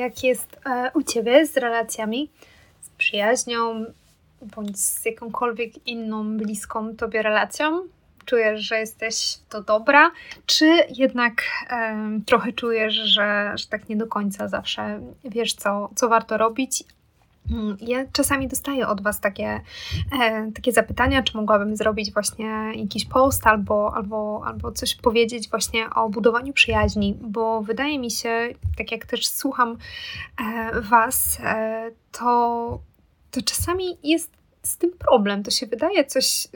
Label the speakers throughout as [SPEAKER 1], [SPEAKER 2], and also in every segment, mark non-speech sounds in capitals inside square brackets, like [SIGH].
[SPEAKER 1] jak jest e, u Ciebie z relacjami, z przyjaźnią bądź z jakąkolwiek inną bliską Tobie relacją? Czujesz, że jesteś to dobra, czy jednak e, trochę czujesz, że, że tak nie do końca zawsze wiesz, co, co warto robić, ja czasami dostaję od Was takie, e, takie zapytania, czy mogłabym zrobić właśnie jakiś post albo, albo, albo coś powiedzieć właśnie o budowaniu przyjaźni, bo wydaje mi się, tak jak też słucham e, Was, e, to, to czasami jest z tym problem. To się wydaje coś,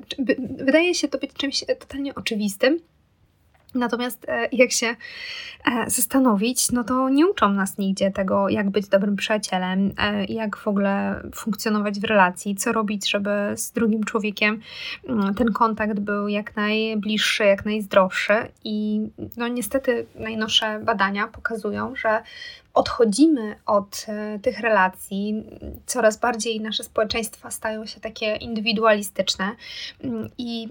[SPEAKER 1] wydaje się to być czymś totalnie oczywistym, Natomiast e, jak się e, zastanowić, no to nie uczą nas nigdzie tego, jak być dobrym przyjacielem, e, jak w ogóle funkcjonować w relacji, co robić, żeby z drugim człowiekiem mm, ten kontakt był jak najbliższy, jak najzdrowszy. I no niestety najnowsze badania pokazują, że odchodzimy od tych relacji, coraz bardziej nasze społeczeństwa stają się takie indywidualistyczne mm, i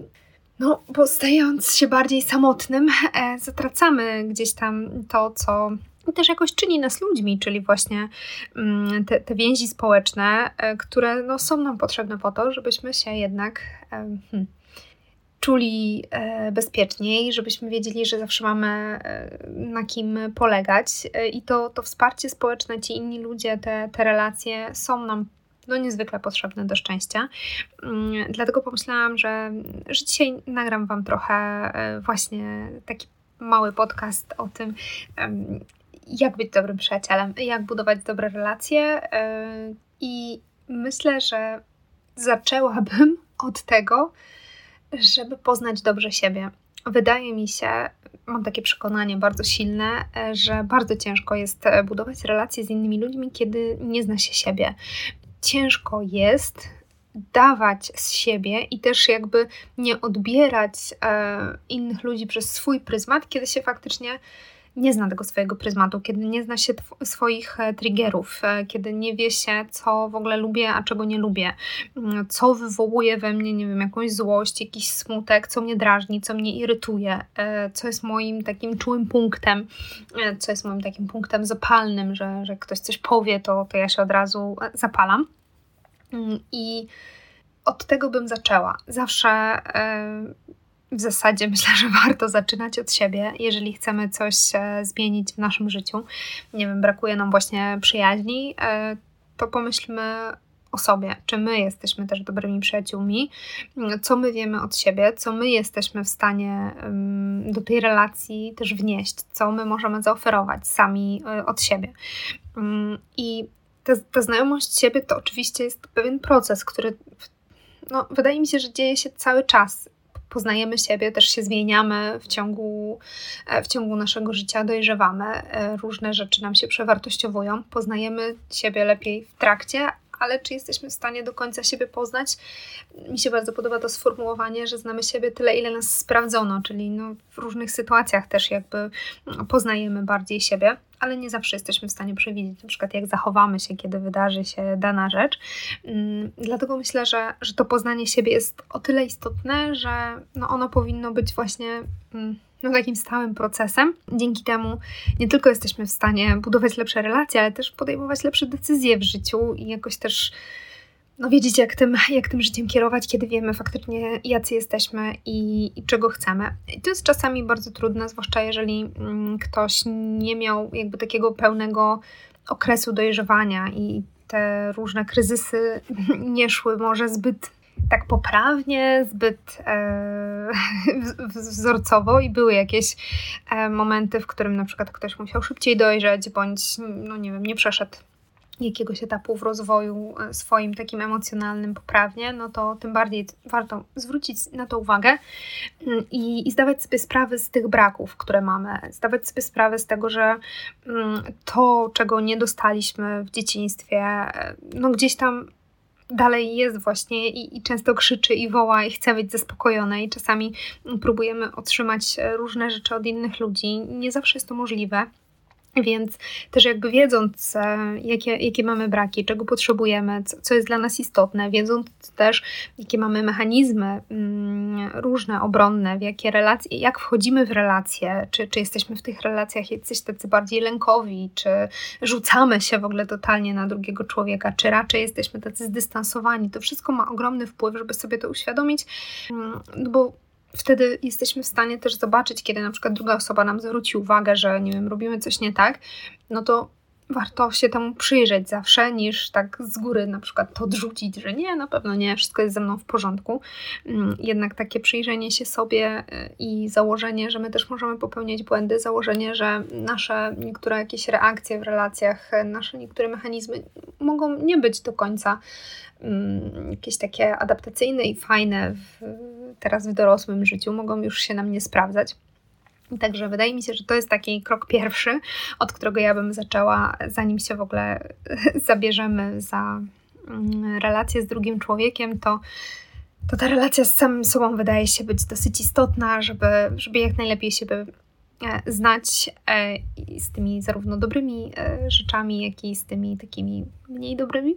[SPEAKER 1] no, bo stając się bardziej samotnym, e, zatracamy gdzieś tam to, co też jakoś czyni nas ludźmi, czyli właśnie mm, te, te więzi społeczne, e, które no, są nam potrzebne po to, żebyśmy się jednak e, hmm, czuli e, bezpieczniej, żebyśmy wiedzieli, że zawsze mamy e, na kim polegać e, i to, to wsparcie społeczne, ci inni ludzie, te, te relacje są nam no niezwykle potrzebne do szczęścia. Mm, dlatego pomyślałam, że, że dzisiaj nagram Wam trochę e, właśnie taki mały podcast o tym, jak być dobrym przyjacielem, jak budować dobre relacje. E, I myślę, że zaczęłabym [LAUGHS] od tego, żeby poznać dobrze siebie. Wydaje mi się, mam takie przekonanie bardzo silne, e, że bardzo ciężko jest budować relacje z innymi ludźmi, kiedy nie zna się siebie ciężko jest dawać z siebie i też jakby nie odbierać e, innych ludzi przez swój pryzmat, kiedy się faktycznie nie zna tego swojego pryzmatu, kiedy nie zna się swoich e, triggerów, e, kiedy nie wie się, co w ogóle lubię, a czego nie lubię, mm, co wywołuje we mnie, nie wiem, jakąś złość, jakiś smutek, co mnie drażni, co mnie irytuje, e, co jest moim takim czułym punktem, co jest moim takim punktem zapalnym, że, że ktoś coś powie, to, to ja się od razu zapalam. Mm, I od tego bym zaczęła. Zawsze w zasadzie myślę, że warto zaczynać od siebie, jeżeli chcemy coś e, zmienić w naszym życiu. Nie wiem, brakuje nam właśnie przyjaźni, e, to pomyślmy o sobie, czy my jesteśmy też dobrymi przyjaciółmi, co my wiemy od siebie, co my jesteśmy w stanie do tej relacji też wnieść, co my możemy zaoferować sami e, od siebie. Mm, I ta, ta znajomość siebie to oczywiście jest pewien proces, który no, wydaje mi się, że dzieje się cały czas poznajemy siebie, też się zmieniamy w ciągu, e, w ciągu naszego życia, dojrzewamy, e, różne rzeczy nam się przewartościowują, poznajemy siebie lepiej w trakcie, ale czy jesteśmy w stanie do końca siebie poznać? Mi się bardzo podoba to sformułowanie, że znamy siebie tyle, ile nas sprawdzono, czyli no, w różnych sytuacjach też jakby poznajemy bardziej siebie, ale nie zawsze jesteśmy w stanie przewidzieć, na przykład jak zachowamy się, kiedy wydarzy się dana rzecz. Mm, dlatego myślę, że, że to poznanie siebie jest o tyle istotne, że no, ono powinno być właśnie mm, no, takim stałym procesem. Dzięki temu nie tylko jesteśmy w stanie budować lepsze relacje, ale też podejmować lepsze decyzje w życiu i jakoś też no, wiedzieć, jak tym, jak tym życiem kierować, kiedy wiemy faktycznie, jacy jesteśmy i, i czego chcemy. I to jest czasami bardzo trudne, zwłaszcza jeżeli mm, ktoś nie miał jakby takiego pełnego okresu dojrzewania i te różne kryzysy [LAUGHS] nie szły może zbyt tak poprawnie, zbyt e, wzorcowo i były jakieś e, momenty, w którym na przykład ktoś musiał szybciej dojrzeć, bądź, no nie wiem, nie przeszedł jakiegoś etapu w rozwoju e, swoim takim emocjonalnym poprawnie, no to tym bardziej warto zwrócić na to uwagę mm, i, i zdawać sobie sprawę z tych braków, które mamy, zdawać sobie sprawę z tego, że mm, to, czego nie dostaliśmy w dzieciństwie, e, no gdzieś tam dalej jest właśnie i, i, często krzyczy i woła i chce być zaspokojone i czasami próbujemy otrzymać różne rzeczy od innych ludzi. Nie zawsze jest to możliwe. Więc też jakby wiedząc, e, jakie, jakie mamy braki, czego potrzebujemy, co, jest dla nas istotne, wiedząc też, jakie mamy mechanizmy mm, różne, obronne, w jakie relacje, jak wchodzimy w relacje, czy, czy jesteśmy w tych relacjach jacyś tacy bardziej lękowi, czy rzucamy się w ogóle totalnie na drugiego człowieka, czy raczej jesteśmy tacy zdystansowani. To wszystko ma ogromny wpływ, żeby sobie to uświadomić, mm, no bo wtedy jesteśmy w stanie też zobaczyć, kiedy na przykład druga osoba nam zwróci uwagę, że nie wiem, robimy coś nie tak, no to warto się temu przyjrzeć zawsze, niż tak z góry na przykład to odrzucić, że nie, na pewno nie, wszystko jest ze mną w porządku. Mm, jednak takie przyjrzenie się sobie y, i założenie, że my też możemy popełniać błędy, założenie, że nasze niektóre jakieś reakcje w relacjach, nasze niektóre mechanizmy mogą nie być do końca um, jakieś takie adaptacyjne i fajne w, teraz w dorosłym życiu, mogą już się nam nie sprawdzać. Także wydaje mi się, że to jest taki krok pierwszy, od którego ja bym zaczęła, zanim się w ogóle [LAUGHS] zabierzemy za mm, relację z drugim człowiekiem, to, to ta relacja z samym sobą wydaje się być dosyć istotna, żeby, żeby jak najlepiej siebie e, znać e, z tymi zarówno dobrymi e, rzeczami, jak i z tymi takimi mniej dobrymi.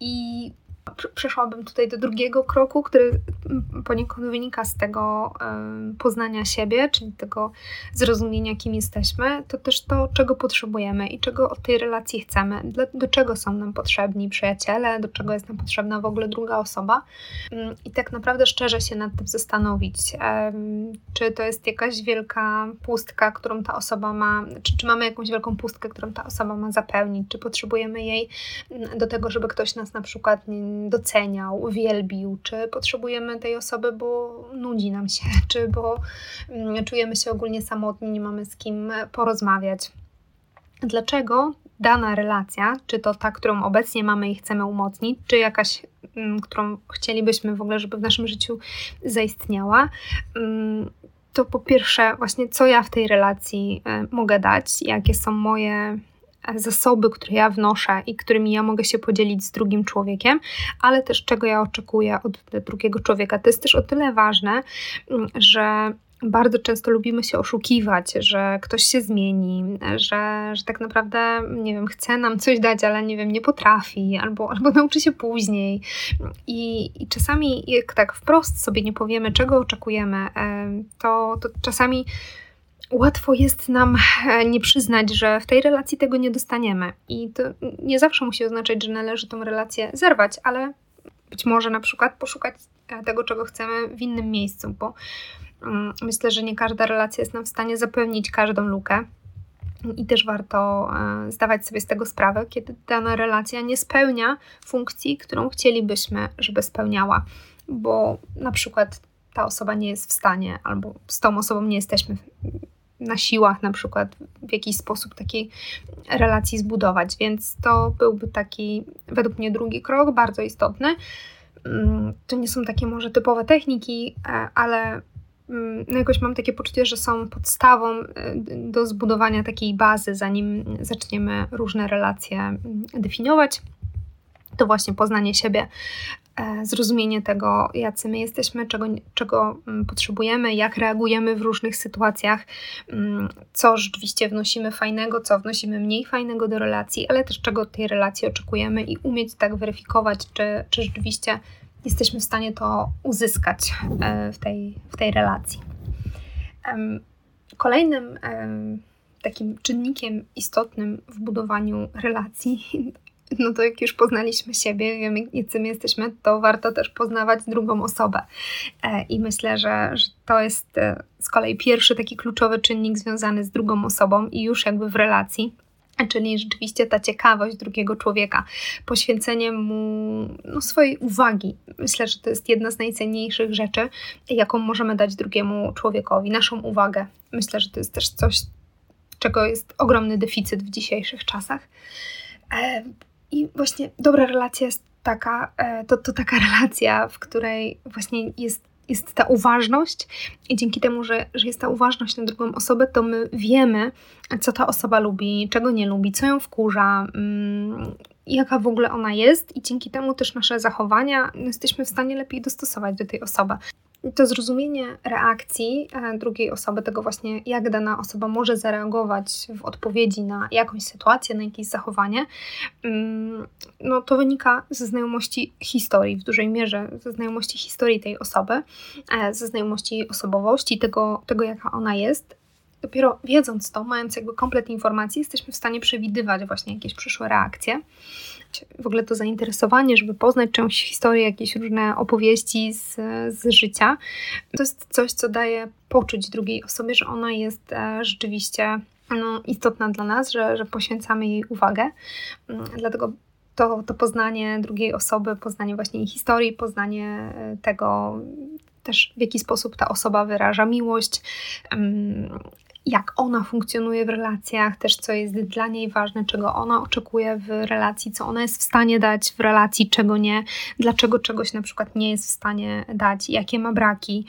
[SPEAKER 1] I przeszłabym tutaj do drugiego kroku, który poniekąd wynika z tego poznania siebie, czyli tego zrozumienia, kim jesteśmy, to też to, czego potrzebujemy i czego od tej relacji chcemy, do czego są nam potrzebni przyjaciele, do czego jest nam potrzebna w ogóle druga osoba. Mm, i tak naprawdę szczerze się nad tym zastanowić, czy to jest jakaś wielka pustka, którą ta osoba ma, czy, czy mamy jakąś wielką pustkę, którą ta osoba ma zapełnić, czy potrzebujemy jej mm, do tego, żeby ktoś nas na przykład nie doceniał, wielbił, czy potrzebujemy tej osoby, bo nudzi nam się, [LAUGHS] czy bo mm, czujemy się ogólnie samotni, nie mamy z kim porozmawiać. Dlaczego dana relacja, czy to ta, którą obecnie mamy i chcemy umocnić, czy jakaś, mm, którą chcielibyśmy w ogóle, żeby w naszym życiu zaistniała, mm, to po pierwsze, właśnie co ja w tej relacji e, mogę dać, jakie są moje zasoby, które ja wnoszę i którymi ja mogę się podzielić z drugim człowiekiem, ale też czego ja oczekuję od drugiego człowieka. To jest też o tyle ważne, że bardzo często lubimy się oszukiwać, że ktoś się zmieni, że, że tak naprawdę, nie wiem, chce nam coś dać, ale nie wiem, nie potrafi, albo, albo [LAUGHS] nauczy się później. I, I czasami, jak tak wprost sobie nie powiemy, czego oczekujemy, to, to czasami łatwo jest nam e, nie przyznać, że w tej relacji tego nie dostaniemy. I to nie zawsze musi oznaczać, że należy tą relację zerwać, ale być może na przykład poszukać e, tego, czego chcemy w innym miejscu, bo mm, myślę, że nie każda relacja jest nam w stanie zapełnić każdą lukę. I też warto e, zdawać sobie z tego sprawę, kiedy dana relacja nie spełnia funkcji, którą chcielibyśmy, żeby spełniała, bo na przykład ta osoba nie jest w stanie, albo z tą osobą nie jesteśmy na siłach na przykład w jakiś sposób takiej relacji zbudować. Więc to byłby taki, według mnie, drugi krok, bardzo istotny. Mm, to nie są takie może typowe techniki, e, ale mm, no jakoś mam takie poczucie, że są podstawą e, do zbudowania takiej bazy, zanim zaczniemy różne relacje mm, definiować. To właśnie poznanie siebie, zrozumienie tego, jacy my jesteśmy, czego, czego mm, potrzebujemy, jak reagujemy w różnych sytuacjach, mm, co rzeczywiście wnosimy fajnego, co wnosimy mniej fajnego do relacji, ale też czego od tej relacji oczekujemy i umieć tak weryfikować, czy, czy rzeczywiście jesteśmy w stanie to uzyskać e, w tej, w tej relacji. Kolejnym takim czynnikiem istotnym w budowaniu relacji [LAUGHS] no to jak już poznaliśmy siebie, wiemy, my jesteśmy, to warto też poznawać drugą osobę. E, I myślę, że, że to jest e, z kolei pierwszy taki kluczowy czynnik związany z drugą osobą i już jakby w relacji. Czyli rzeczywiście ta ciekawość drugiego człowieka, poświęcenie mu no, swojej uwagi. Myślę, że to jest jedna z najcenniejszych rzeczy, jaką możemy dać drugiemu człowiekowi, naszą uwagę. Myślę, że to jest też coś, czego jest ogromny deficyt w dzisiejszych czasach. I właśnie dobra relacja jest taka, e, to, to taka [LAUGHS] relacja, w której właśnie jest, jest ta uważność i dzięki temu, że, że jest ta uważność na drugą osobę, to my wiemy, co ta osoba lubi, czego nie lubi, co ją wkurza, mm, jaka w ogóle ona jest i dzięki temu też nasze zachowania no, jesteśmy w stanie lepiej dostosować do tej osoby. To zrozumienie reakcji e, drugiej osoby, tego właśnie, jak dana osoba może zareagować w odpowiedzi na jakąś sytuację, na jakieś zachowanie, mm, no to wynika ze znajomości historii, w dużej mierze ze znajomości historii tej osoby, e, ze znajomości osobowości, tego, tego jaka ona jest. Dopiero wiedząc to, mając jakby komplet informacji, jesteśmy w stanie przewidywać właśnie jakieś przyszłe reakcje w ogóle to zainteresowanie, żeby poznać czyjąś historię, jakieś różne opowieści z, z życia. To jest coś, co daje poczuć drugiej osobie, że ona jest e, rzeczywiście no, istotna dla nas, że, że poświęcamy jej uwagę. Mm, dlatego to, to poznanie drugiej osoby, poznanie właśnie jej historii, poznanie e, tego też w jaki sposób ta osoba wyraża miłość, jak ona funkcjonuje w relacjach, też co jest dla niej ważne, czego ona oczekuje w relacji, co ona jest w stanie dać w relacji, czego nie, dlaczego czegoś na przykład nie jest w stanie dać, jakie ma braki,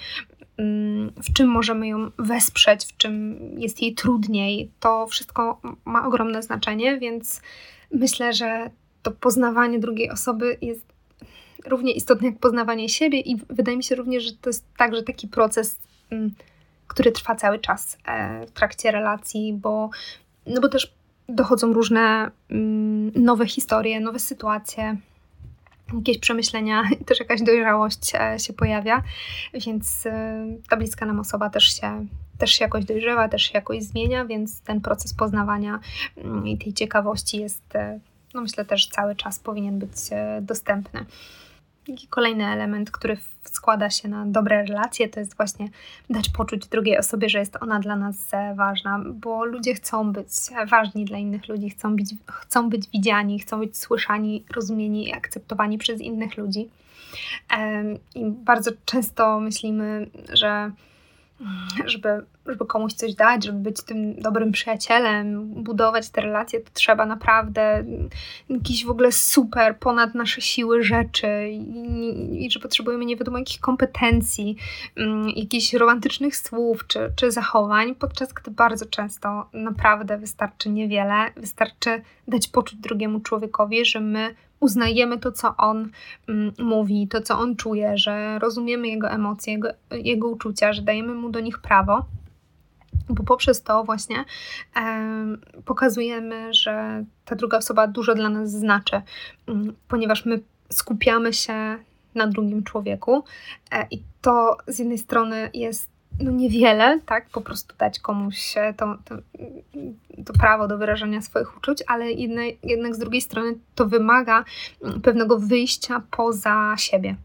[SPEAKER 1] mm, w czym możemy ją wesprzeć, w czym jest jej trudniej. To wszystko ma ogromne znaczenie, więc myślę, że to poznawanie drugiej osoby jest równie istotne jak poznawanie siebie i wydaje mi się również, że to jest także taki proces mm, który trwa cały czas e, w trakcie relacji, bo, no bo też dochodzą różne mm, nowe historie, nowe sytuacje, jakieś przemyślenia, [LAUGHS] też jakaś dojrzałość e, się pojawia, więc e, ta bliska nam osoba też się, też się jakoś dojrzewa, też się jakoś zmienia, więc ten proces poznawania mm, i tej ciekawości jest, no myślę, też cały czas powinien być dostępny. I kolejny element, który składa się na dobre relacje, to jest właśnie dać poczuć drugiej osobie, że jest ona dla nas e, ważna, bo ludzie chcą być ważni dla innych ludzi, chcą być, chcą być widziani, chcą być słyszani, rozumieni i akceptowani przez innych ludzi. I bardzo często myślimy, że żeby, żeby komuś coś dać, żeby być tym dobrym przyjacielem, budować te relacje, to trzeba naprawdę jakieś w ogóle super, ponad nasze siły rzeczy i, i że potrzebujemy nie wiadomo jakich kompetencji, um, jakichś romantycznych słów czy, czy zachowań, podczas gdy bardzo często naprawdę wystarczy niewiele, wystarczy dać poczuć drugiemu człowiekowi, że my uznajemy to, co on mm, mówi, to, co on czuje, że rozumiemy jego emocje, jego, jego uczucia, że dajemy mu do nich prawo. Bo poprzez to właśnie e, pokazujemy, że ta druga osoba dużo dla nas znaczy, mm, ponieważ my skupiamy się na drugim człowieku e, i to z jednej strony jest no niewiele, tak, po prostu dać komuś to, to, to, prawo do wyrażania swoich uczuć, ale jedne, jednak z drugiej strony to wymaga pewnego wyjścia poza siebie.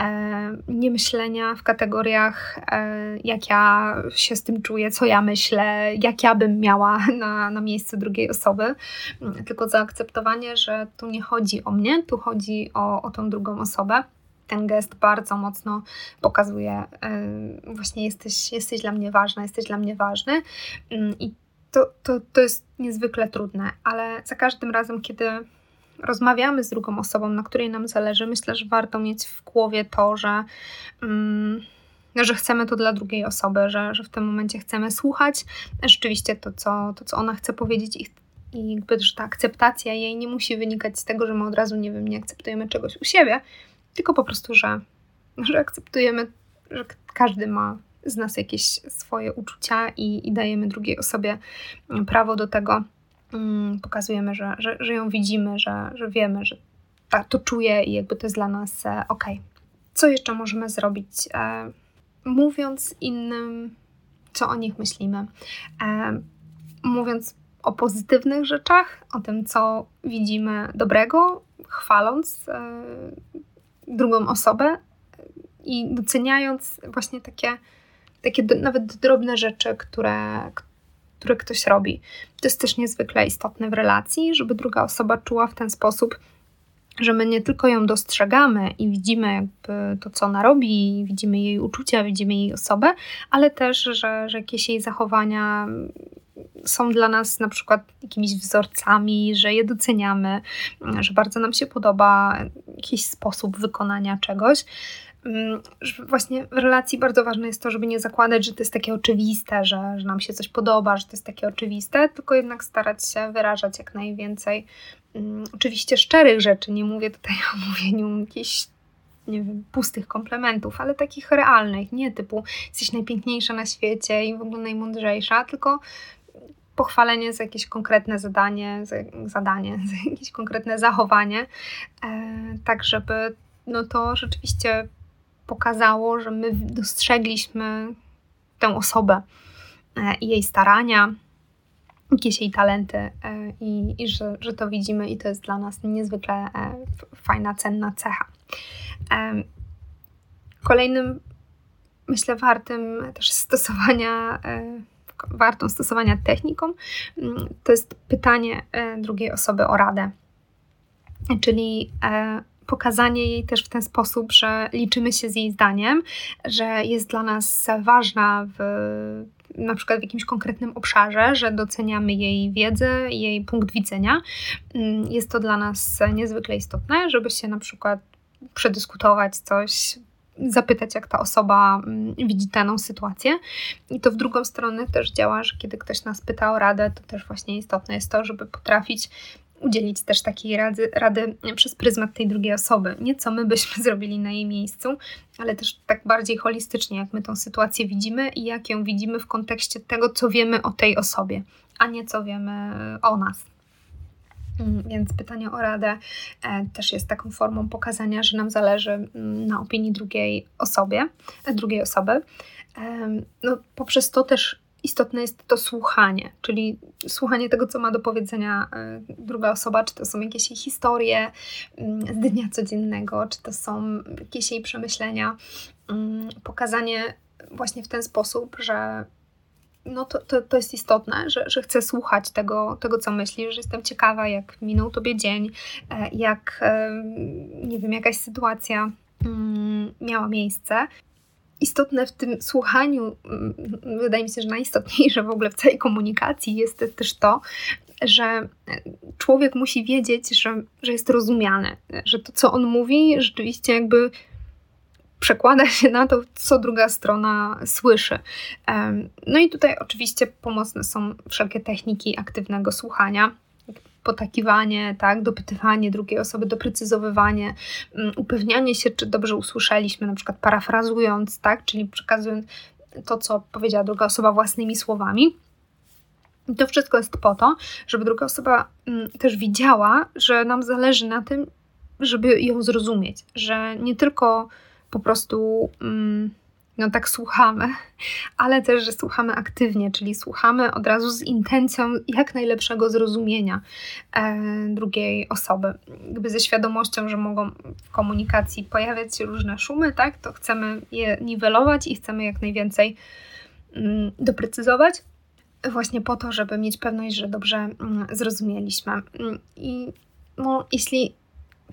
[SPEAKER 1] E, nie myślenia w kategoriach, e, jak ja się z tym czuję, co ja myślę, jak ja bym miała [LAUGHS] na, na miejscu drugiej osoby, tylko zaakceptowanie, że tu nie chodzi o mnie, tu chodzi o, o tą drugą osobę ten gest bardzo mocno pokazuje, właśnie jesteś, jesteś dla mnie ważna, jesteś dla mnie ważny. Mm, I to, to, to jest niezwykle trudne, ale za każdym razem, kiedy rozmawiamy z drugą osobą, na której nam zależy, myślę, że warto mieć w głowie to, że. Um, że chcemy to dla drugiej osoby, że, że w tym momencie chcemy słuchać rzeczywiście to, co, to, co ona chce powiedzieć i, i jakby, ta akceptacja jej nie musi wynikać z tego, że my od razu, nie wiem, nie akceptujemy czegoś u siebie, tylko po prostu, że, że akceptujemy, że każdy ma z nas jakieś swoje uczucia i, i dajemy drugiej osobie prawo do tego. Mm, pokazujemy, że, że, że ją widzimy, że, że wiemy, że ta, to czuje i jakby to jest dla nas e, ok. Co jeszcze możemy zrobić? E, mówiąc innym, co o nich myślimy. E, mówiąc o pozytywnych rzeczach, o tym, co widzimy dobrego, chwaląc e, drugą osobę i doceniając właśnie takie, takie nawet drobne rzeczy, które, które ktoś robi. To jest też niezwykle istotne w relacji, żeby druga osoba czuła w ten sposób, że my nie tylko ją dostrzegamy i widzimy jakby to, co ona robi, widzimy jej uczucia, widzimy jej osobę, ale też, że, że jakieś jej zachowania są dla nas na przykład jakimiś wzorcami, że je doceniamy, że bardzo nam się podoba jakiś sposób wykonania czegoś. Mm, właśnie w relacji bardzo ważne jest to, żeby nie zakładać, że to jest takie oczywiste, że, że nam się coś podoba, że to jest takie oczywiste, tylko jednak starać się wyrażać jak najwięcej. Um, oczywiście szczerych rzeczy, nie mówię tutaj [LAUGHS] o mówieniu jakichś nie wiem, pustych komplementów, ale takich realnych, nie typu jesteś najpiękniejsza na świecie i w ogóle najmądrzejsza, tylko pochwalenie za jakieś konkretne zadanie, za, zadanie, [LAUGHS] za jakieś konkretne zachowanie, e, tak żeby no to rzeczywiście pokazało, że my dostrzegliśmy tę osobę e, i jej starania, jakieś jej talenty e, i, i że, że to widzimy i to jest dla nas niezwykle fajna, cenna cecha. Kolejnym, myślę, wartym też stosowania, wartą stosowania techniką, mm, to jest pytanie drugiej osoby o radę. Czyli pokazanie jej też w ten sposób, że liczymy się z jej zdaniem, że jest dla nas ważna w na przykład w jakimś konkretnym obszarze, że doceniamy jej wiedzę, jej punkt widzenia. Mm, jest to dla nas niezwykle istotne, żeby się na przykład przedyskutować coś, zapytać, jak ta osoba mm, widzi daną sytuację. I to w drugą stronę też działa, że kiedy ktoś nas pyta o radę, to też właśnie istotne jest to, żeby potrafić udzielić też takiej rady, rady przez pryzmat tej drugiej osoby. Nie co my byśmy [LAUGHS] zrobili na jej miejscu, ale też tak bardziej holistycznie, jak my tą sytuację widzimy i jak ją widzimy w kontekście tego, co wiemy o tej osobie, a nie co wiemy o nas. Mm, więc pytanie o radę e, też jest taką formą pokazania, że nam zależy mm, na opinii drugiej osobie, e, drugiej osoby. No, poprzez to też istotne jest to słuchanie, czyli słuchanie tego, co ma do powiedzenia e, druga osoba, czy to są jakieś jej historie mm, z dnia codziennego, czy to są jakieś jej przemyślenia. Pokazanie właśnie w ten sposób, że no to, to, to jest istotne, że, że chcę słuchać tego, tego, co myślisz, że jestem ciekawa, jak minął tobie dzień, e, jak, e, nie wiem, jakaś sytuacja mm, miała miejsce. Istotne w tym słuchaniu, mm, wydaje mi się, że najistotniejsze [LAUGHS] w ogóle w całej komunikacji jest też to, że człowiek musi wiedzieć, że, że jest rozumiany, że to, co on mówi, rzeczywiście jakby przekłada się na to, co druga strona słyszy. No i tutaj oczywiście pomocne są wszelkie techniki aktywnego słuchania potakiwanie, tak, dopytywanie drugiej osoby, doprecyzowywanie, um, upewnianie się, czy dobrze usłyszeliśmy, na przykład parafrazując, tak, czyli przekazując to, co powiedziała druga osoba własnymi słowami. I to wszystko jest po to, żeby druga osoba um, też widziała, że nam zależy na tym, żeby ją zrozumieć, że nie tylko po prostu. Um, no tak słuchamy, ale też, że słuchamy aktywnie, czyli słuchamy od razu z intencją jak najlepszego zrozumienia e, drugiej osoby. Jakby ze świadomością, że mogą w komunikacji pojawiać się różne szumy, tak, to chcemy je niwelować i chcemy jak najwięcej mm, doprecyzować właśnie po to, żeby mieć pewność, że dobrze mm, zrozumieliśmy. Mm, I no, jeśli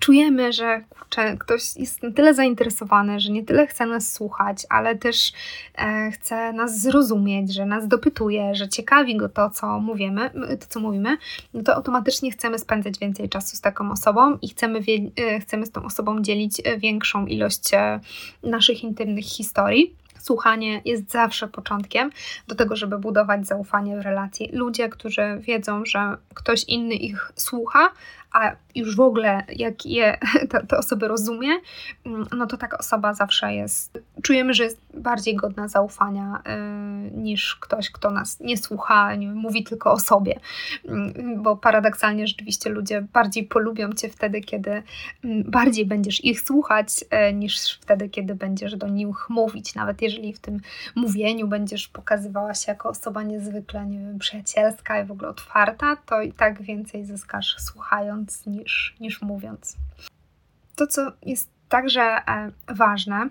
[SPEAKER 1] czujemy, że kurczę, ktoś jest na tyle zainteresowany, że nie tyle chce nas słuchać, ale też e, chce nas zrozumieć, że nas dopytuje, że ciekawi go to, co mówimy, to, co mówimy, no to automatycznie chcemy spędzać więcej czasu z taką osobą i chcemy, wie, e, chcemy z tą osobą dzielić e, większą ilość e, naszych intymnych historii. Słuchanie jest zawsze początkiem do tego, żeby budować zaufanie w relacji. Ludzie, którzy wiedzą, że ktoś inny ich słucha, a już w ogóle jak je [LAUGHS] te, te osoby rozumie, mm, no to taka osoba zawsze jest, czujemy, że jest bardziej godna zaufania yy, niż ktoś, kto nas nie słucha, nie mówi tylko o sobie. Yy, bo paradoksalnie rzeczywiście ludzie bardziej polubią cię wtedy, kiedy yy, bardziej będziesz ich słuchać, y, niż wtedy, kiedy będziesz do nich mówić. Nawet jeżeli w tym mówieniu będziesz pokazywała się jako osoba niezwykle, nie wiem, przyjacielska i w ogóle otwarta, to i tak więcej zyskasz słuchając niż, niż mówiąc. To, co jest także e, ważne,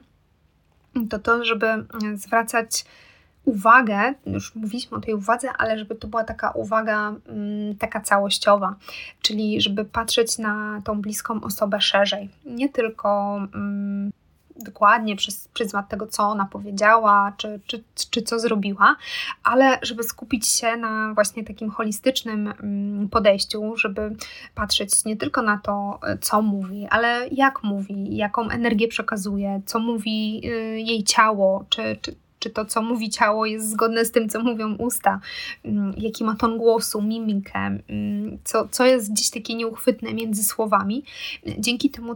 [SPEAKER 1] to to, żeby zwracać uwagę, już mówiliśmy o tej uwadze, ale żeby to była taka uwaga taka całościowa, czyli żeby patrzeć na tą bliską osobę szerzej. Nie tylko dokładnie przez pryzmat tego, co ona powiedziała, czy, czy, czy co zrobiła, ale żeby skupić się na właśnie takim holistycznym mm, podejściu, żeby patrzeć nie tylko na to, co mówi, ale jak mówi, jaką energię przekazuje, co mówi y, jej ciało, czy, czy, czy to, co mówi ciało, jest zgodne z tym, co mówią usta, mm, jaki ma ton głosu, mimikę, mm, co, co jest gdzieś takie nieuchwytne między słowami. Dzięki temu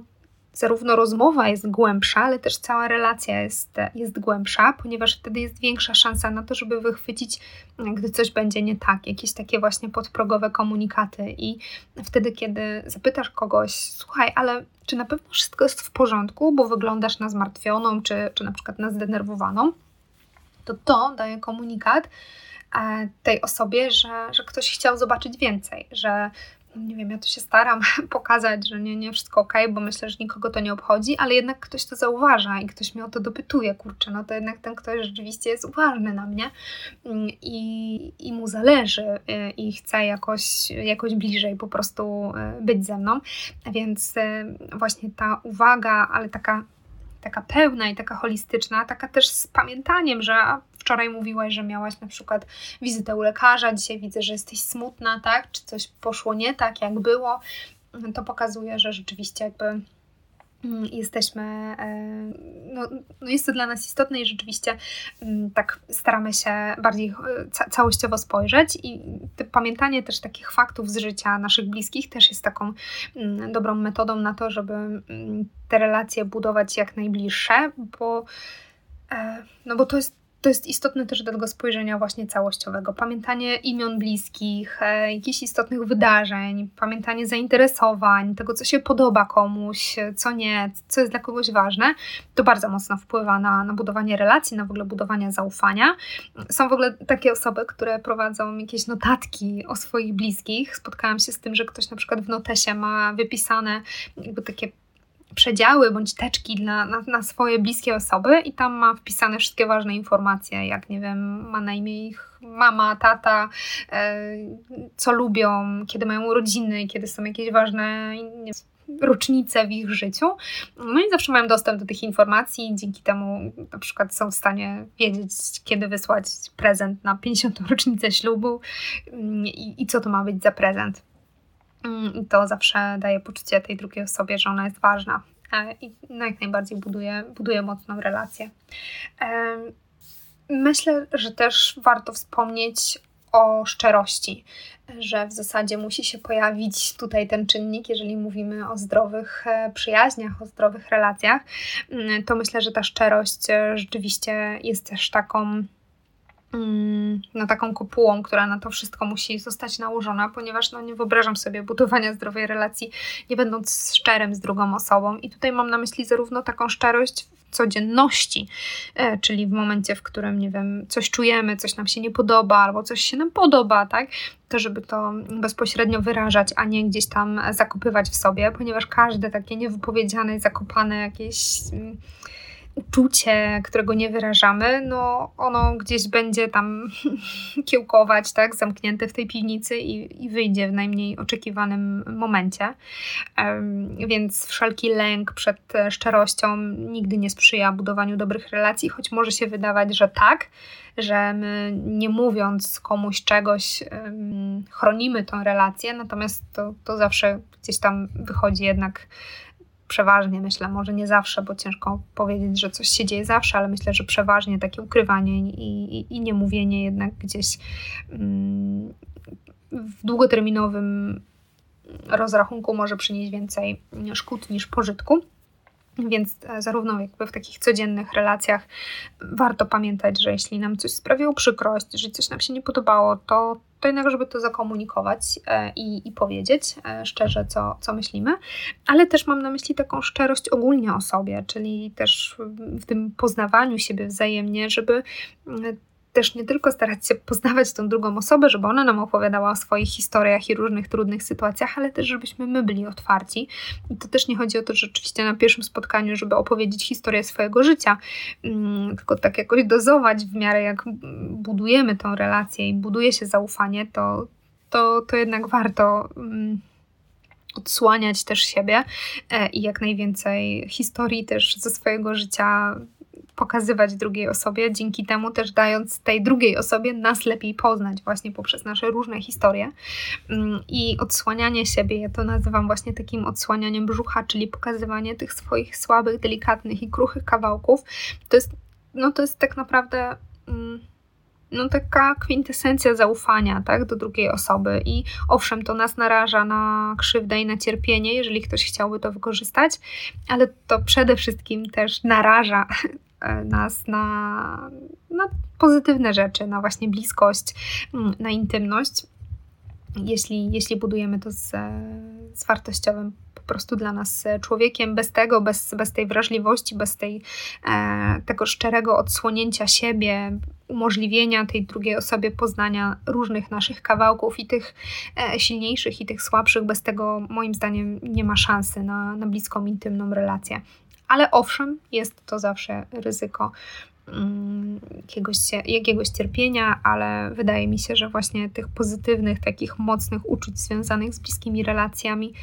[SPEAKER 1] zarówno rozmowa jest głębsza, ale też cała relacja jest, jest głębsza, ponieważ wtedy jest większa szansa na to, żeby wychwycić, gdy coś będzie nie tak, jakieś takie właśnie podprogowe komunikaty. I wtedy, kiedy zapytasz kogoś, słuchaj, ale czy na pewno wszystko jest w porządku, bo wyglądasz na zmartwioną, czy, czy na przykład na zdenerwowaną, to to daje komunikat e, tej osobie, że, że ktoś chciał zobaczyć więcej, że nie wiem, ja tu się staram [LAUGHS] pokazać, że nie, nie wszystko ok, bo myślę, że nikogo to nie obchodzi, ale jednak ktoś to zauważa i ktoś mnie o to dopytuje, kurczę, no to jednak ten ktoś rzeczywiście jest uważny na mnie mm, i, i mu zależy y, i chce jakoś, jakoś bliżej po prostu y, być ze mną, więc y, właśnie ta uwaga, ale taka taka pełna i taka holistyczna, taka też z pamiętaniem, że wczoraj mówiłaś, że miałaś na przykład wizytę u lekarza, dzisiaj widzę, że jesteś smutna, tak? Czy coś poszło nie tak, jak było? To pokazuje, że rzeczywiście jakby mm, jesteśmy, e, no, no jest to dla nas istotne i rzeczywiście mm, tak staramy się bardziej e, całościowo spojrzeć i pamiętanie też takich faktów z życia naszych bliskich też jest taką mm, dobrą metodą na to, żeby te relacje budować jak najbliższe, bo e, no bo to jest to jest istotne też do tego spojrzenia właśnie całościowego. Pamiętanie imion bliskich, e, jakichś istotnych wydarzeń, pamiętanie zainteresowań, tego, co się podoba komuś, co nie, co jest dla kogoś ważne, to bardzo mocno wpływa na, na budowanie relacji, na w ogóle budowanie zaufania. Są w ogóle takie osoby, które prowadzą jakieś notatki o swoich bliskich. Spotkałam się z tym, że ktoś na przykład w notesie ma wypisane jakby takie przedziały bądź teczki na, na, swoje bliskie osoby i tam ma wpisane wszystkie ważne informacje, jak nie wiem, ma na imię ich mama, tata, e, co lubią, kiedy mają urodziny, kiedy są jakieś ważne nie, rocznice w ich życiu. No i zawsze mają dostęp do tych informacji i dzięki temu na przykład są w stanie wiedzieć, kiedy wysłać prezent na 50. rocznicę ślubu mm, i, i co to ma być za prezent. Mm, I to zawsze daje poczucie tej drugiej osobie, że ona jest ważna e, i no jak najbardziej buduje, buduje mocną relację. Myślę, że też warto wspomnieć o szczerości, że w zasadzie musi się pojawić tutaj ten czynnik, jeżeli mówimy o zdrowych e, przyjaźniach, o zdrowych relacjach, mm, to myślę, że ta szczerość e, rzeczywiście jest też taką Mm, na taką kopułą, która na to wszystko musi zostać nałożona, ponieważ no, nie wyobrażam sobie budowania zdrowej relacji, nie będąc szczerym z drugą osobą. I tutaj mam na myśli zarówno taką szczerość w codzienności, e, czyli w momencie, w którym, nie wiem, coś czujemy, coś nam się nie podoba, albo coś się nam podoba, tak? To, żeby to bezpośrednio wyrażać, a nie gdzieś tam zakopywać w sobie, ponieważ każde takie niewypowiedziane, zakopane jakieś. Uczucie, którego nie wyrażamy, no ono gdzieś będzie tam [LAUGHS] kiełkować, tak, zamknięte w tej piwnicy i, i wyjdzie w najmniej oczekiwanym momencie. Więc wszelki lęk przed szczerością nigdy nie sprzyja budowaniu dobrych relacji, choć może się wydawać, że tak, że my nie mówiąc komuś czegoś chronimy tą relację, natomiast to, to zawsze gdzieś tam wychodzi jednak przeważnie myślę, może nie zawsze, bo ciężko powiedzieć, że coś się dzieje zawsze, ale myślę, że przeważnie takie ukrywanie i, i, i niemówienie jednak gdzieś mm, w długoterminowym rozrachunku może przynieść więcej szkód niż pożytku. Więc e, zarówno jakby w takich codziennych relacjach warto pamiętać, że jeśli nam coś sprawiło przykrość, że coś nam się nie podobało, to, to jednak, żeby to zakomunikować e, i, i powiedzieć e, szczerze, co, co myślimy, ale też mam na myśli taką szczerość ogólnie o sobie, czyli też w tym poznawaniu siebie wzajemnie, żeby też nie tylko starać się poznawać tą drugą osobę, żeby ona nam opowiadała o swoich historiach i różnych trudnych sytuacjach, ale też żebyśmy my byli otwarci. I to też nie chodzi o to, że rzeczywiście na pierwszym spotkaniu, żeby opowiedzieć historię swojego życia, mm, tylko tak jakoś dozować w miarę jak budujemy tą relację i buduje się zaufanie, to, to, to jednak warto mm, odsłaniać też siebie e, i jak najwięcej historii też ze swojego życia pokazywać drugiej osobie, dzięki temu też dając tej drugiej osobie nas lepiej poznać, właśnie poprzez nasze różne historie. Mm, I odsłanianie siebie, ja to nazywam właśnie takim odsłanianiem brzucha, czyli pokazywanie tych swoich słabych, delikatnych i kruchych kawałków. To jest, no to jest tak naprawdę. Mm, no taka kwintesencja zaufania tak, do drugiej osoby. I owszem, to nas naraża na krzywdę i na cierpienie, jeżeli ktoś chciałby to wykorzystać, ale to przede wszystkim też naraża nas na, na pozytywne rzeczy, na właśnie bliskość, mm, na intymność. Jeśli, jeśli budujemy to z, z wartościowym po prostu dla nas człowiekiem. Bez tego, bez, bez tej wrażliwości, bez tej, e, tego szczerego odsłonięcia siebie, umożliwienia tej drugiej osobie poznania różnych naszych kawałków i tych e, silniejszych, i tych słabszych, bez tego moim zdaniem nie ma szansy na, na bliską, intymną relację. Ale owszem, jest to zawsze ryzyko mm, jakiegoś, jakiegoś cierpienia, ale wydaje mi się, że właśnie tych pozytywnych, takich mocnych uczuć związanych z bliskimi relacjami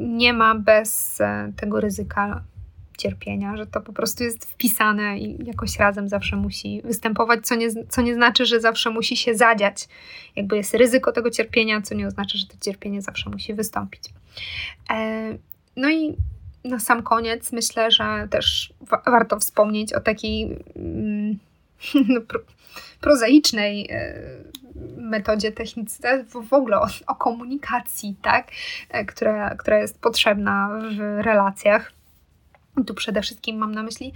[SPEAKER 1] nie ma bez e, tego ryzyka cierpienia, że to po prostu jest wpisane i jakoś razem zawsze musi występować, co nie, co nie znaczy, że zawsze musi się zadziać. Jakby jest ryzyko tego cierpienia, co nie oznacza, że to cierpienie zawsze musi wystąpić. E, no i na sam koniec myślę, że też wa warto wspomnieć o takiej mm, [LAUGHS] no, pro, prozaicznej e, metodzie technicznej, w ogóle o, o komunikacji, tak, e, która, która jest potrzebna w relacjach. Tu przede wszystkim mam na myśli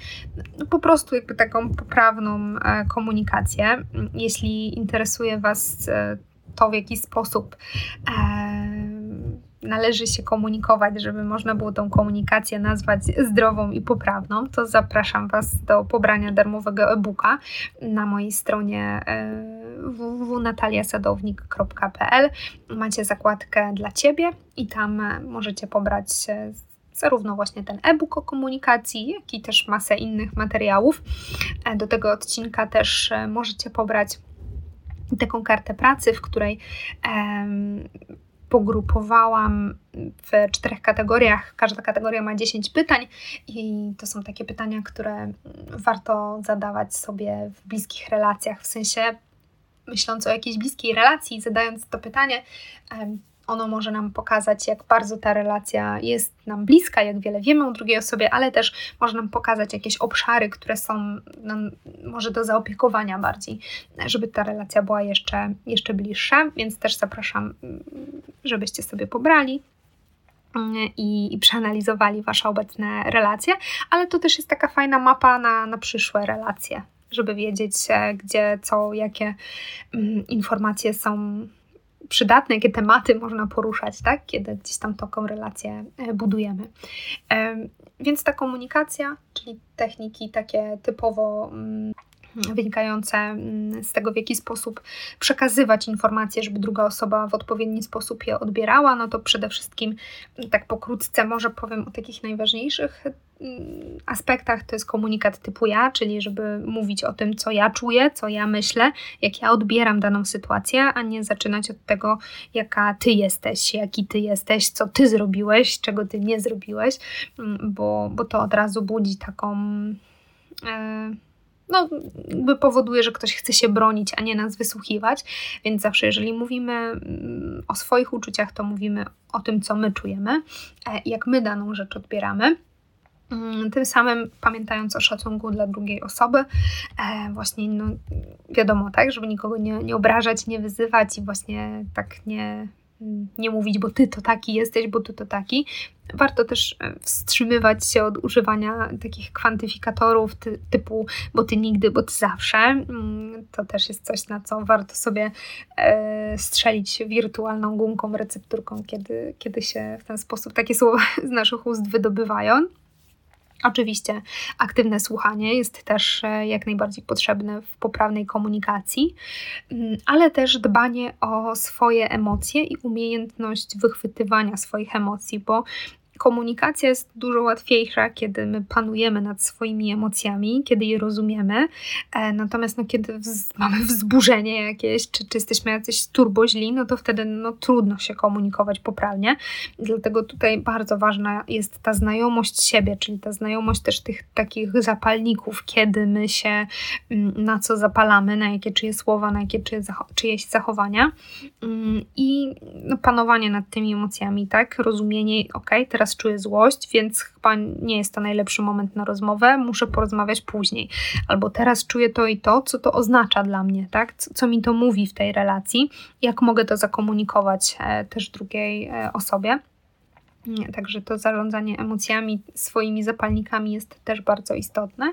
[SPEAKER 1] no, po prostu jakby taką poprawną e, komunikację. Jeśli interesuje Was to, w jaki sposób należy się komunikować, żeby można było tą komunikację nazwać zdrową i poprawną, to zapraszam Was do pobrania darmowego e-booka na mojej stronie e, www.nataliasadownik.pl. Macie zakładkę dla Ciebie i tam e, możecie pobrać zarówno właśnie ten e-book o komunikacji, jak i też masę innych materiałów. E, do tego odcinka też możecie pobrać taką kartę pracy, w której pogrupowałam w czterech kategoriach. Każda kategoria ma 10 pytań i to są takie pytania, które warto zadawać sobie w bliskich relacjach. W sensie, myśląc o jakiejś bliskiej relacji, zadając to pytanie, ono może nam pokazać, jak bardzo ta relacja jest nam bliska, jak wiele wiemy o drugiej osobie, ale też może nam pokazać jakieś obszary, które są nam może do zaopiekowania bardziej, żeby ta relacja była jeszcze, jeszcze bliższa. Więc też zapraszam, żebyście sobie pobrali mm, i, i, przeanalizowali Wasze obecne relacje, ale to też jest taka fajna mapa na, na przyszłe relacje, żeby wiedzieć, e, gdzie, co, jakie mm, informacje są przydatne, jakie tematy można poruszać, tak? kiedy gdzieś tam taką relację e, budujemy. Więc ta komunikacja, czyli techniki takie typowo mm, wynikające mm, z tego, w jaki sposób przekazywać informacje, żeby druga osoba w odpowiedni sposób je odbierała, no to przede wszystkim, tak pokrótce, może powiem o takich najważniejszych mm, aspektach. To jest komunikat typu ja, czyli żeby mówić o tym, co ja czuję, co ja myślę, jak ja odbieram daną sytuację, a nie zaczynać od tego, jaka ty jesteś, jaki ty jesteś, co ty zrobiłeś, czego ty nie zrobiłeś, mm, bo, bo to od razu budzi taką. Yy, no, powoduje, że ktoś chce się bronić, a nie nas wysłuchiwać. Więc zawsze, jeżeli mówimy mm, o swoich uczuciach, to mówimy o tym, co my czujemy, e, jak my daną rzecz odbieramy. Mm, tym samym pamiętając o szacunku dla drugiej osoby, e, właśnie no, wiadomo, tak, żeby nikogo nie, nie obrażać, nie wyzywać i właśnie tak nie, nie mówić, bo ty to taki jesteś, bo ty to taki. Warto też e, wstrzymywać się od używania takich kwantyfikatorów ty, typu, bo ty nigdy, bo ty zawsze. Mm, to też jest coś, na co warto sobie e, strzelić wirtualną gumką, recepturką, kiedy, kiedy się w ten sposób takie słowa [LAUGHS] z naszych ust wydobywają. Oczywiście aktywne słuchanie jest też e, jak najbardziej potrzebne w poprawnej komunikacji, mm, ale też dbanie o swoje emocje i umiejętność wychwytywania swoich emocji, bo komunikacja jest dużo łatwiejsza, kiedy my panujemy nad swoimi emocjami, kiedy je rozumiemy. E, natomiast no, kiedy wz mamy wzburzenie jakieś, czy, czy jesteśmy jacyś turboźli, no to wtedy no, trudno się komunikować poprawnie. Dlatego tutaj bardzo ważna jest ta znajomość siebie, czyli ta znajomość też tych takich zapalników, kiedy my się mm, na co zapalamy, na jakie czyje słowa, na jakie czyje czyjeś zachowania mm, i no, panowanie nad tymi emocjami, tak? Rozumienie, ok, teraz teraz czuję złość, więc chyba nie jest to najlepszy moment na rozmowę, muszę porozmawiać później. Albo teraz czuję to i to, co to oznacza dla mnie, tak? Co, co mi to mówi w tej relacji, jak mogę to zakomunikować e, też drugiej e, osobie. Także to zarządzanie emocjami, swoimi zapalnikami jest też bardzo istotne.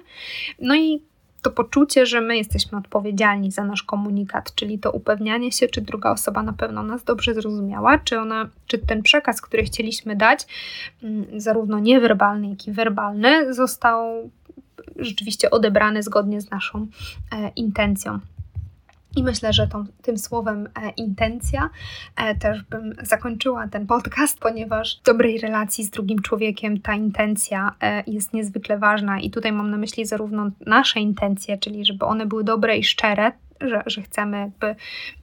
[SPEAKER 1] No i to poczucie, że my jesteśmy odpowiedzialni za nasz komunikat, czyli to upewnianie się, czy druga osoba na pewno nas dobrze zrozumiała, czy ona, czy ten przekaz, który chcieliśmy dać, mm, zarówno niewerbalny, jak i werbalny, został rzeczywiście odebrany zgodnie z naszą e, intencją. I myślę, że tą, tym słowem e, intencja e, też bym zakończyła ten podcast, ponieważ w dobrej relacji z drugim człowiekiem ta intencja e, jest niezwykle ważna. I tutaj mam na myśli zarówno nasze intencje, czyli żeby one były dobre i szczere, że, że chcemy jakby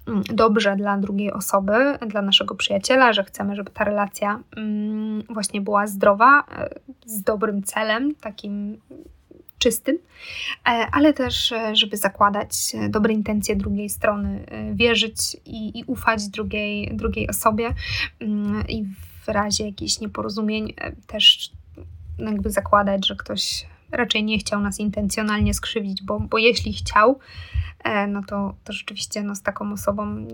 [SPEAKER 1] mm, dobrze dla drugiej osoby, dla naszego przyjaciela, że chcemy, żeby ta relacja mm, właśnie była zdrowa, e, z dobrym celem, takim czystym, e, ale też, e, żeby zakładać e, dobre intencje drugiej strony, wierzyć i, i ufać drugiej, drugiej osobie. Mm, i w razie jakichś nieporozumień też jakby zakładać, że ktoś raczej nie chciał nas intencjonalnie skrzywdzić, bo, bo jeśli chciał, E, no to, to rzeczywiście no, z taką osobą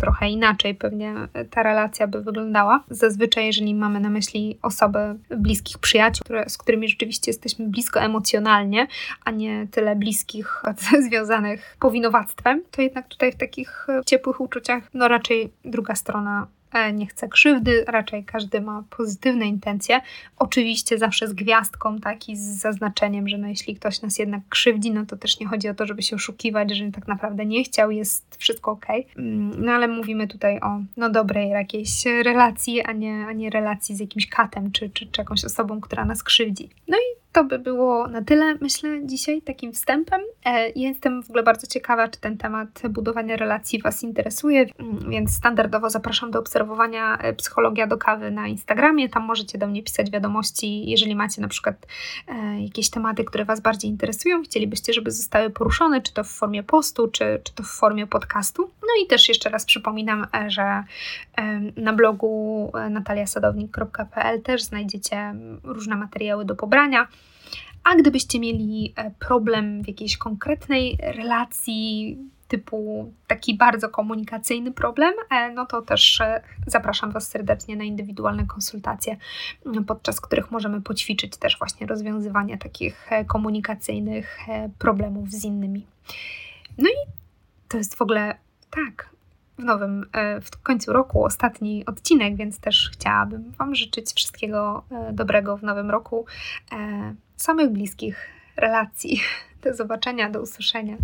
[SPEAKER 1] trochę inaczej pewnie ta relacja by wyglądała. Zazwyczaj, jeżeli mamy na myśli osoby bliskich przyjaciół, które, z którymi rzeczywiście jesteśmy blisko emocjonalnie, a nie tyle bliskich [LAUGHS] związanych powinowactwem, to jednak tutaj w takich ciepłych uczuciach, no raczej druga strona nie chce krzywdy, raczej każdy ma pozytywne intencje. Oczywiście zawsze z gwiazdką, tak i z zaznaczeniem, że no jeśli ktoś nas jednak krzywdzi, no to też nie chodzi o to, żeby się oszukiwać, że tak naprawdę nie chciał, jest wszystko ok. Mm, no ale mówimy tutaj o no dobrej jakiejś relacji, a nie, a nie relacji z jakimś katem czy, czy, czy jakąś osobą, która nas krzywdzi. No i to by było na tyle, myślę, dzisiaj takim wstępem. E, jestem w ogóle bardzo ciekawa, czy ten temat budowania relacji Was interesuje, mm, więc standardowo zapraszam do obserwowania e, Psychologia do kawy na Instagramie. Tam możecie do mnie pisać wiadomości, jeżeli macie na przykład e, jakieś tematy, które Was bardziej interesują, chcielibyście, żeby zostały poruszone, czy to w formie postu, czy, czy to w formie podcastu. No i też jeszcze raz przypominam, że na blogu nataliasadownik.pl też znajdziecie różne materiały do pobrania. A gdybyście mieli e, problem w jakiejś konkretnej relacji, typu taki bardzo komunikacyjny problem, e, no to też e, zapraszam Was serdecznie na indywidualne konsultacje, podczas których możemy poćwiczyć też właśnie rozwiązywanie takich komunikacyjnych problemów z innymi. No i to jest w ogóle tak, w nowym, w końcu roku ostatni odcinek, więc też chciałabym Wam życzyć wszystkiego dobrego w nowym roku samych bliskich relacji. [LAUGHS] Do zobaczenia, do usłyszenia.